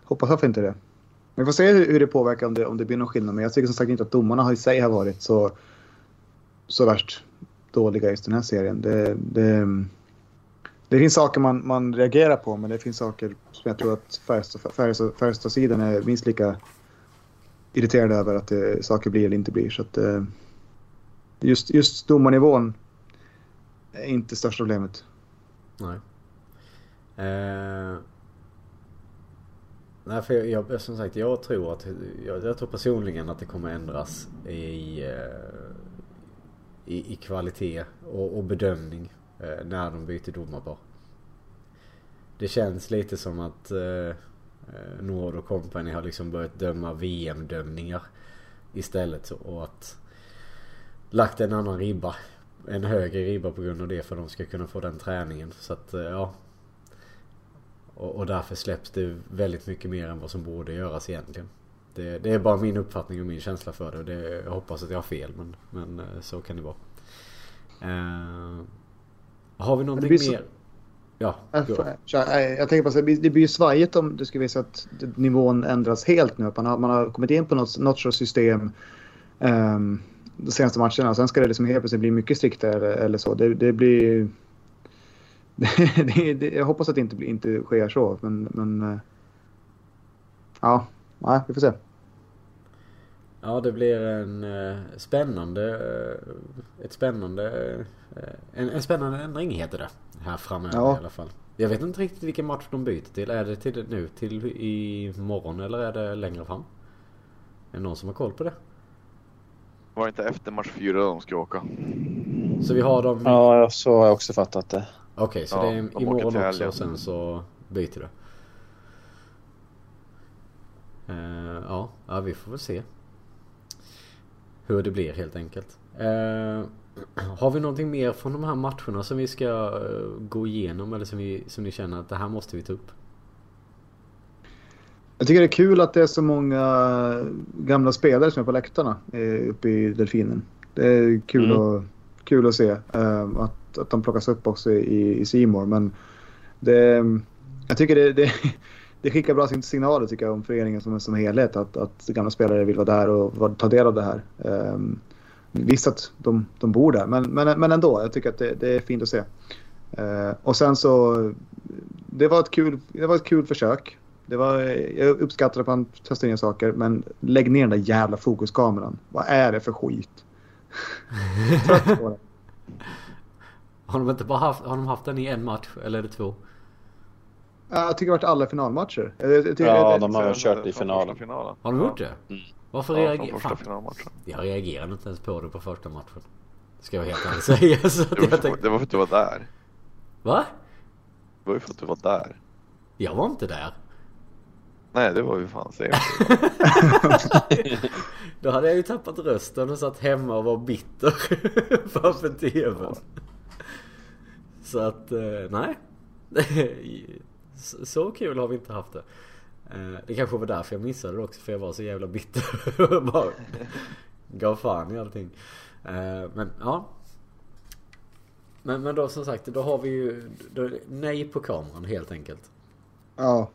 hoppas varför inte det. Vi får se hur, hur det påverkar om det, om det blir någon skillnad. Men jag tycker som sagt inte att domarna i sig har varit så, så värst dåliga i just den här serien. Det, det, det finns saker man, man reagerar på men det finns saker som jag tror att Färjestad-sidan är minst lika irriterade över att det, saker blir eller inte blir. Så att, uh, just, just domarnivån är inte största problemet. Nej. Eh, nej, för jag, jag, som sagt, jag tror att jag, jag, tror personligen att det kommer ändras i, eh, i, i kvalitet och, och bedömning eh, när de byter domarbara. Det känns lite som att eh, eh Nord och Company har liksom börjat döma VM-dömningar istället och att lagt en annan ribba. En högre ribba på grund av det för att de ska kunna få den träningen. Så att eh, ja. Och, och därför släpps det väldigt mycket mer än vad som borde göras egentligen. Det, det är bara min uppfattning och min känsla för det. Och det, jag hoppas att jag har fel men, men eh, så kan det vara. Uh, har vi någonting så... mer? Ja. Jag tänker på att det blir ju svajigt om det skulle visa att nivån ändras helt nu. Att man har, man har kommit in på något, något sorts system. Um, de senaste matcherna. Sen ska det liksom helt plötsligt bli mycket striktare eller så. Det, det blir... det, det, jag hoppas att det inte, inte sker så, men... men eh, ja, nej, vi får se. Ja, det blir en uh, spännande... Uh, ett spännande... En, en spännande ändring heter det. Här framöver ja. i alla fall. Jag vet inte riktigt vilken match de byter till. Är det till nu till i morgon eller är det längre fram? Är det någon som har koll på det? Var det inte efter match fyra de ska åka? Så vi har dem... Ja, så har jag också fattat det. Okej, okay, så ja, det är de imorgon också och sen så byter det. Uh, ja, ja, vi får väl se. Hur det blir helt enkelt. Uh, har vi någonting mer från de här matcherna som vi ska uh, gå igenom eller som, vi, som ni känner att det här måste vi ta upp? Jag tycker det är kul att det är så många gamla spelare som är på läktarna eh, uppe i Delfinen. Det är kul, mm. att, kul att se uh, att, att de plockas upp också i, i Seymour. Men det, jag tycker det, det, det skickar bra signaler tycker jag om föreningen som, som helhet. Att, att gamla spelare vill vara där och ta del av det här. Um, visst att de, de bor där, men, men, men ändå. Jag tycker att det, det är fint att se. Uh, och sen så, det var ett kul, det var ett kul försök. Det var, jag uppskattar att man testar nya saker, men lägg ner den där jävla fokuskameran. Vad är det för skit? Trött på det. Har de inte bara haft, har de haft den i en match eller är det två? Jag tycker det har varit alla finalmatcher. Ja, de har kört i finalen. finalen. Har de gjort det? Mm. Varför ja, reagerar... Jag reagerade inte ens på det på första matchen. Ska jag helt ärligt säga. Så det, var för, tänkte... det var för att du var där. Va? Det var ju för att du var där. Jag var inte där. Nej, det var ju fan sent. Då hade jag ju tappat rösten och satt hemma och var bitter framför tvn. Så att, eh, nej. Så kul har vi inte haft det. Eh, det kanske var därför jag missade det också, för jag var så jävla bitter. Bara gav fan i allting. Eh, men ja. Men, men då som sagt, då har vi ju då, nej på kameran helt enkelt. Ja.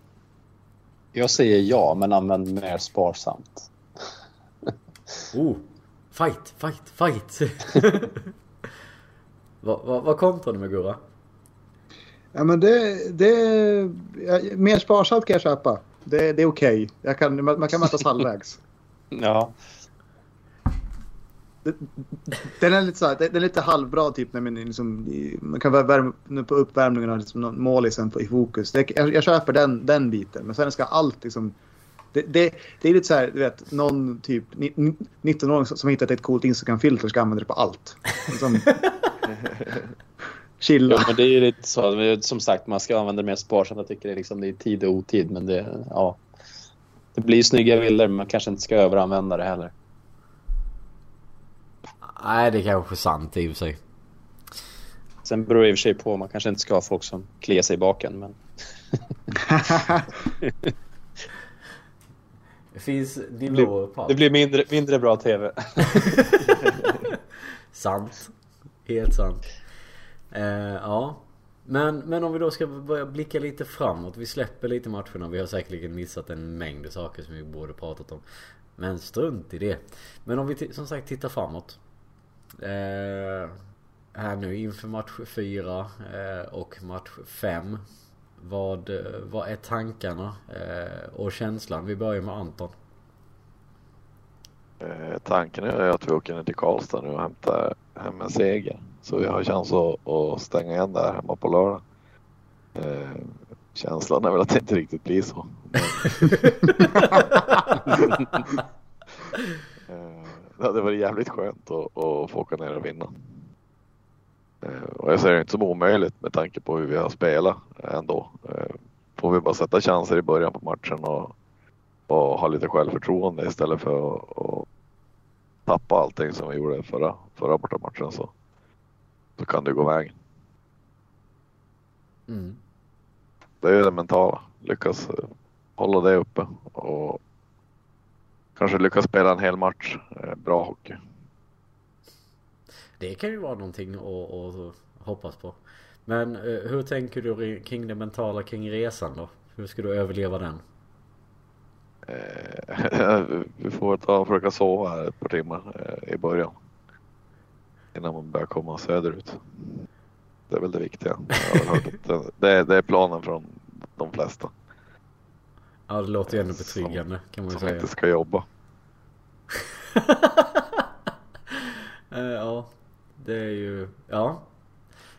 Jag säger ja, men använd mer sparsamt. oh, fight, fight, fight. Vad, vad, vad kontrar du med Gurra? Ja, men det, det, mer sparsamt kan jag köpa. Det, det är okej. Okay. Man, man kan mötas halvvägs. Ja. Den är lite, så här, den är lite halvbra typ när man, liksom, man kan värma på uppvärmningen och liksom målisen i fokus. Jag, jag köper den, den biten. Men sen ska allt liksom... Det, det, det är lite så här, du vet, någon typ 19-åring som hittat ett coolt Instagram-filter ska använda det på allt. Liksom, chilla. Jo, men det är ju lite så. Som sagt, man ska använda det mer sparsamt. Jag tycker det är, liksom, det är tid och otid. Men det, ja, det blir snygga bilder, men man kanske inte ska överanvända det heller. Nej, det är kanske är sant i och för sig. Sen beror det i och för sig på. Man kanske inte ska ha folk som kliar sig i baken. Men... det finns nivåer på allt. Det blir mindre, mindre bra TV. sant. Helt sant. Eh, ja. Men, men om vi då ska börja blicka lite framåt. Vi släpper lite matcherna. Vi har säkerligen missat en mängd saker som vi borde pratat om. Men strunt i det. Men om vi som sagt tittar framåt. Eh, här nu inför match 4 eh, och match 5. Vad, vad är tankarna eh, och känslan? Vi börjar med Anton. Eh, tanken är att vi åker ner till Karlstad nu och hämtar hem en seger. Så vi har chans att, att stänga igen där hemma på lördag. Eh, känslan är väl att det inte riktigt blir så. det hade varit jävligt skönt att, att få åka ner och vinna. Eh, och jag ser det inte som omöjligt med tanke på hur vi har spelat ändå. Eh, får vi bara sätta chanser i början på matchen och, och ha lite självförtroende istället för att, att tappa allting som vi gjorde förra, förra bortamatchen så, så kan det gå vägen. Mm. Det är det mentala. Lyckas hålla det uppe och kanske lyckas spela en hel match. Eh, bra hockey. Det kan ju vara någonting att, hoppas på. Men eh, hur tänker du kring det mentala kring resan då? Hur ska du överleva den? Eh, vi får ta och försöka sova här ett par timmar i början. Innan man börjar komma söderut. Det är väl det viktiga. det, är, det är planen från de flesta. Ja, det låter ju ändå betryggande kan man ju säga. Som inte ska jobba. Eh, ja, det är ju... Ja.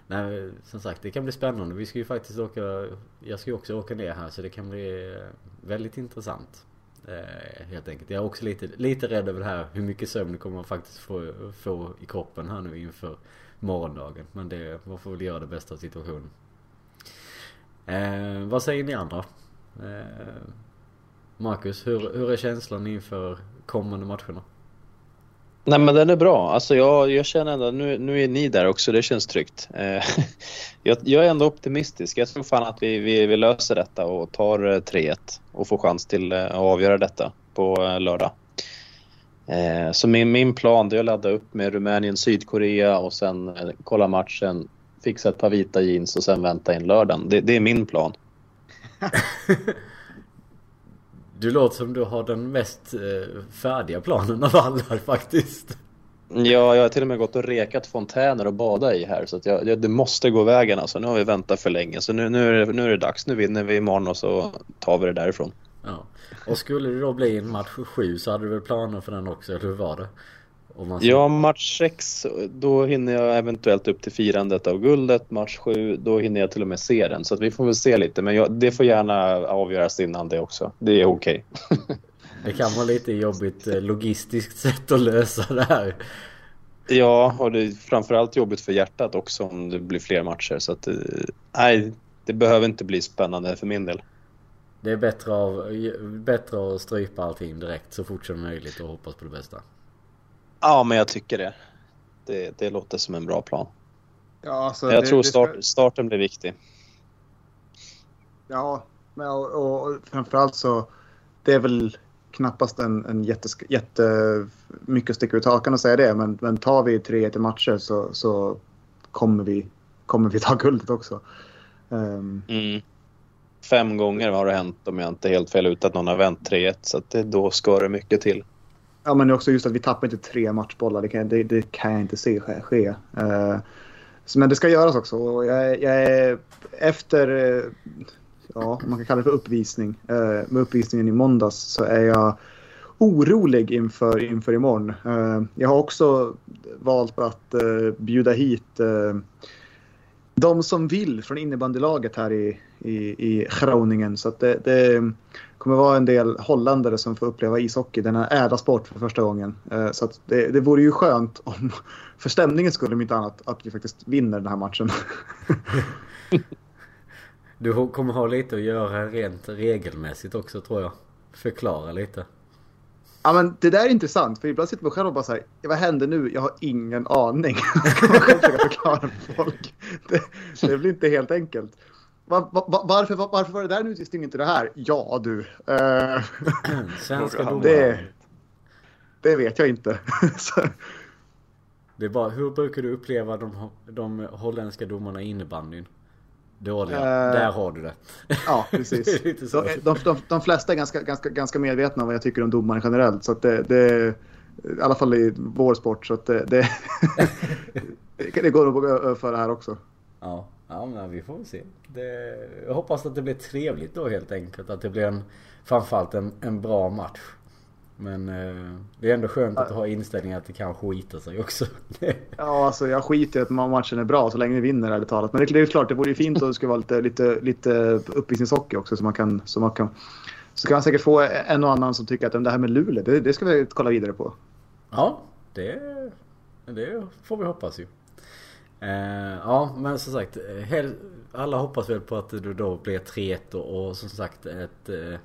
Nej, som sagt, det kan bli spännande. Vi ska ju faktiskt åka... Jag ska ju också åka ner här så det kan bli eh, väldigt intressant. Eh, helt enkelt. Jag är också lite, lite rädd över det här hur mycket sömn kommer man faktiskt få, få i kroppen här nu inför morgondagen. Men det, man får väl göra det bästa av situationen. Eh, vad säger ni andra? Eh, Marcus, hur, hur är känslan inför kommande matcherna? Nej men den är bra. Alltså jag, jag känner ändå, nu, nu är ni där också, det känns tryggt. Eh, jag, jag, är ändå optimistisk. Jag tror fan att vi, vi, vi löser detta och tar eh, 3-1 och får chans till eh, att avgöra detta på lördag. Eh, så min, min plan är att ladda upp med Rumänien, Sydkorea och sen kolla matchen, fixa ett par vita jeans och sen vänta in lördagen. Det, det är min plan. Du låter som du har den mest eh, färdiga planen av alla faktiskt. Ja, jag har till och med gått och rekat fontäner och badat i här så att jag, jag, det måste gå vägen alltså. Nu har vi väntat för länge så nu, nu, är det, nu är det dags. Nu vinner vi imorgon och så tar vi det därifrån. Ja. Och skulle det då bli en match 7 så hade du väl planer för den också, eller hur var det? Ja, match 6 då hinner jag eventuellt upp till firandet av guldet. Match 7 då hinner jag till och med se den. Så vi får väl se lite. Men jag, det får gärna avgöras innan det också. Det är okej. Okay. det kan vara lite jobbigt eh, logistiskt sätt att lösa det här. Ja, och det är framförallt jobbigt för hjärtat också om det blir fler matcher. Så att, eh, nej, det behöver inte bli spännande för min del. Det är bättre, av, bättre att strypa allting direkt så fort som möjligt och hoppas på det bästa. Ja, men jag tycker det. Det, det låter som en bra plan. Ja, alltså, jag det, tror start, ska... starten blir viktig. Ja, men, och, och, framförallt så det är väl knappast en, en jätte, jättemycket att sticka ut hakan och säga det. Men, men tar vi tre till matcher så, så kommer, vi, kommer vi ta guldet också. Um... Mm. Fem gånger har det hänt om jag inte är helt fel ut att någon har vänt 3-1 så att det, då ska det mycket till. Ja, men också just att vi tappar inte tre matchbollar. Det kan, det, det kan jag inte se ske. Uh, Men det ska göras också. Och jag, jag är efter, eh, ja, man kan kalla det för uppvisning. uh, med uppvisningen i måndags så är jag orolig inför, inför imorgon. Uh, jag har också valt att bjuda hit de som vill från innebandylaget här i, i, i Groningen. Så att det, det kommer vara en del holländare som får uppleva ishockey, denna ädla sport för första gången. Så att det, det vore ju skönt om, för stämningens skull om inte annat, att vi faktiskt vinner den här matchen. du kommer ha lite att göra rent regelmässigt också tror jag. Förklara lite. Ja men det där är intressant för ibland sitter man själv och bara såhär, vad händer nu? Jag har ingen aning. Ska man själv försöka förklara för folk. Det, det, blir inte helt enkelt. Var, var, varför, var, varför var det där nu sist inte det här? Ja du. Uh, Svenska domare. Det, det vet jag inte. Det är bara, hur brukar du uppleva de, de holländska domarna i innebandyn? Dåliga. Uh, Där har du det. Ja, precis. de, de, de, de, flesta är ganska, ganska, ganska medvetna om vad jag tycker om domare generellt. Så det, det, I alla fall i vår sport. Så det, det, det går nog att överföra här också. Ja, ja men vi får väl se. Det, jag hoppas att det blir trevligt då helt enkelt. Att det blir en, framförallt en, en bra match. Men eh, det är ändå skönt att ha inställningen att det kan skita sig också. ja, alltså jag skiter i att matchen är bra så länge vi vinner ärligt talat. Men det är klart, det vore ju fint om det skulle vara lite, lite, lite uppvisningshockey också. Så man kan, så man kan, så kan man säkert få en och annan som tycker att det här med Luleå, det, det ska vi kolla vidare på. Ja, det, det får vi hoppas ju. Eh, ja, men som sagt, alla hoppas väl på att det då blir 3-1 och, och som sagt ett eh,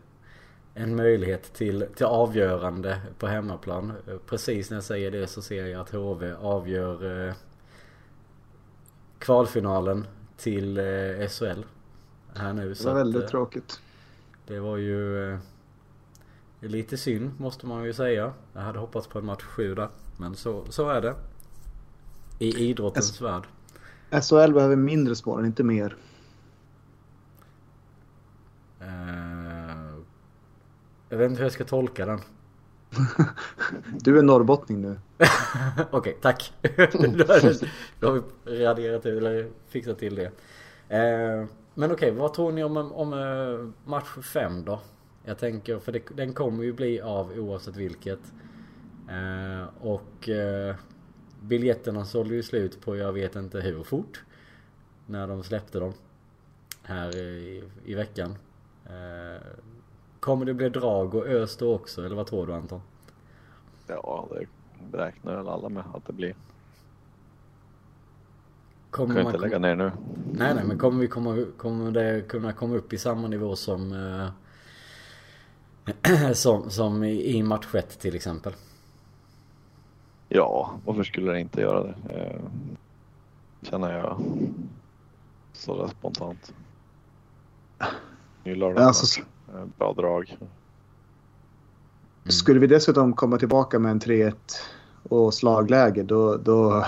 en möjlighet till, till avgörande på hemmaplan. Precis när jag säger det så ser jag att HV avgör eh, kvalfinalen till eh, SHL. Här nu. Det var väldigt att, eh, tråkigt. Det var ju eh, lite synd måste man ju säga. Jag hade hoppats på en match 7 där. Men så, så är det. I idrottens S värld. SHL behöver mindre spår, inte mer. Jag vet inte hur jag ska tolka den. Du är norrbottning nu. Okej, okay, tack. Då har vi raderat eller fixat till det. Eh, men okej, okay, vad tror ni om, om eh, match 5 då? Jag tänker, för det, den kommer ju bli av oavsett vilket. Och biljetterna sålde ju slut på jag vet inte hur fort. När de släppte dem. Här i, i veckan. Kommer det bli drag och ös då också eller vad tror du Anton? Ja det beräknar väl alla med att det blir. Kommer kan man inte lägga ner nu. Nej nej men kommer vi komma, kommer det kunna komma upp i samma nivå som eh, som, som i, i match 1 till exempel? Ja, varför skulle det inte göra det? Eh, känner jag sådär spontant. Ny lördag. Alltså, Eh, bra drag. Mm. Skulle vi dessutom komma tillbaka med en 3-1 och slagläge då, då,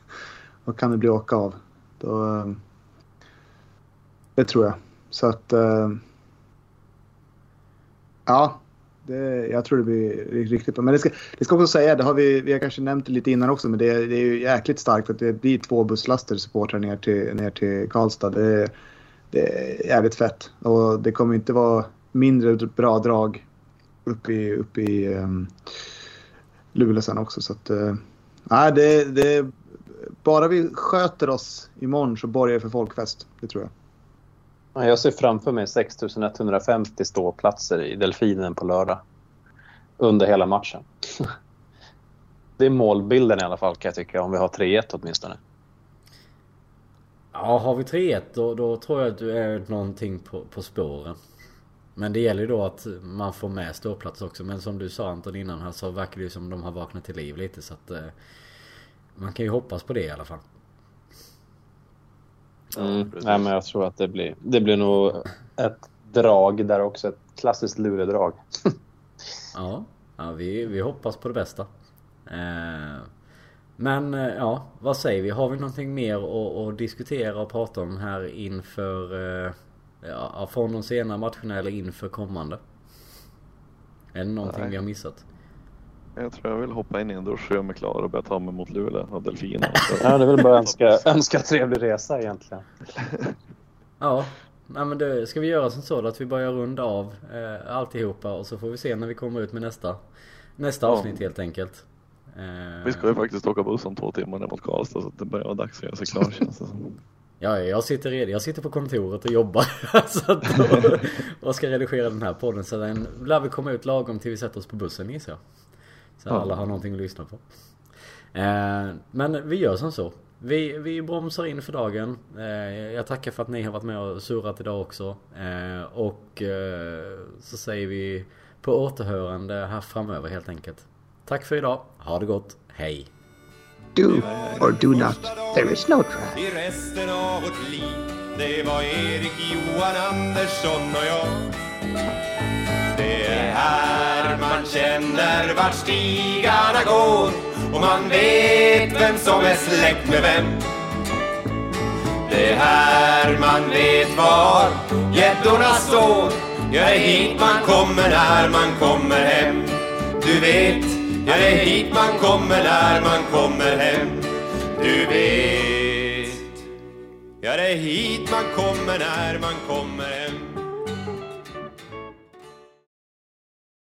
då kan det bli åka av. Då, det tror jag. Så att... Eh, ja, det, jag tror det blir riktigt bra. Men det ska, det ska också säga, det har vi, vi har kanske nämnt det lite innan också, men det, det är ju jäkligt starkt att det blir två busslaster supportrar ner till, ner till Karlstad. Det, det är jävligt fett. Och det kommer inte vara mindre bra drag uppe i, upp i um, Luleå sen också. Så att, uh, nej, det, det, bara vi sköter oss imorgon så borgar det för folkfest. Det tror jag. Jag ser framför mig 6150 ståplatser i Delfinen på lördag. Under hela matchen. Det är målbilden i alla fall kan jag tycka, om vi har 3-1 åtminstone. Ja, har vi 3-1 då, då tror jag att du är någonting på, på spåren. Men det gäller ju då att man får med ståplats också. Men som du sa Anton innan här så verkar det ju som de har vaknat till liv lite så att eh, Man kan ju hoppas på det i alla fall. Mm, nej men jag tror att det blir, det blir nog ett drag där också. Ett klassiskt luredrag. ja, ja vi, vi hoppas på det bästa. Eh, men eh, ja, vad säger vi? Har vi någonting mer att, att diskutera och prata om här inför eh, Ja, från de senare matcherna eller inför kommande? Är det någonting Nej. vi har missat? Jag tror jag vill hoppa in i en dusch och göra mig klar och börja ta mig mot Luleå och delfiner. Ja, det är väl bara önska, önska trevlig resa egentligen. Ja, nej men det, ska vi göra som så då att vi börjar runda av eh, alltihopa och så får vi se när vi kommer ut med nästa, nästa Ja. avsnitt helt enkelt. Eh, Vi ska ju faktiskt åka buss om två timmar ner mot Karlstad så det börjar vara dags att göra sig klar känns det som. Ja, jag sitter redan. Jag sitter på kontoret och jobbar. så att, och, och ska redigera den här podden. Så den lär vi komma ut lagom till vi sätter oss på bussen gissar jag. Så Ja. alla har någonting att lyssna på. Eh, men vi gör som så. Vi, vi bromsar in för dagen. Eh, jag tackar för att ni har varit med och surrat idag också. Eh, och eh, så säger vi på återhörande här framöver helt enkelt. Tack för idag. Ha det gott. Hej! Do or do not. There is no try. i resten av vårt liv. Det var Erik Johan Andersson och jag. Det är här man känner vart stigarna går och man vet vem som är släkt med vem. Det är här man vet var gäddorna står. Ja, det är hit man kommer när man kommer hem. Du vet, ja det är hit man kommer när man kommer hem. Du vet, ja det är hit man kommer när man kommer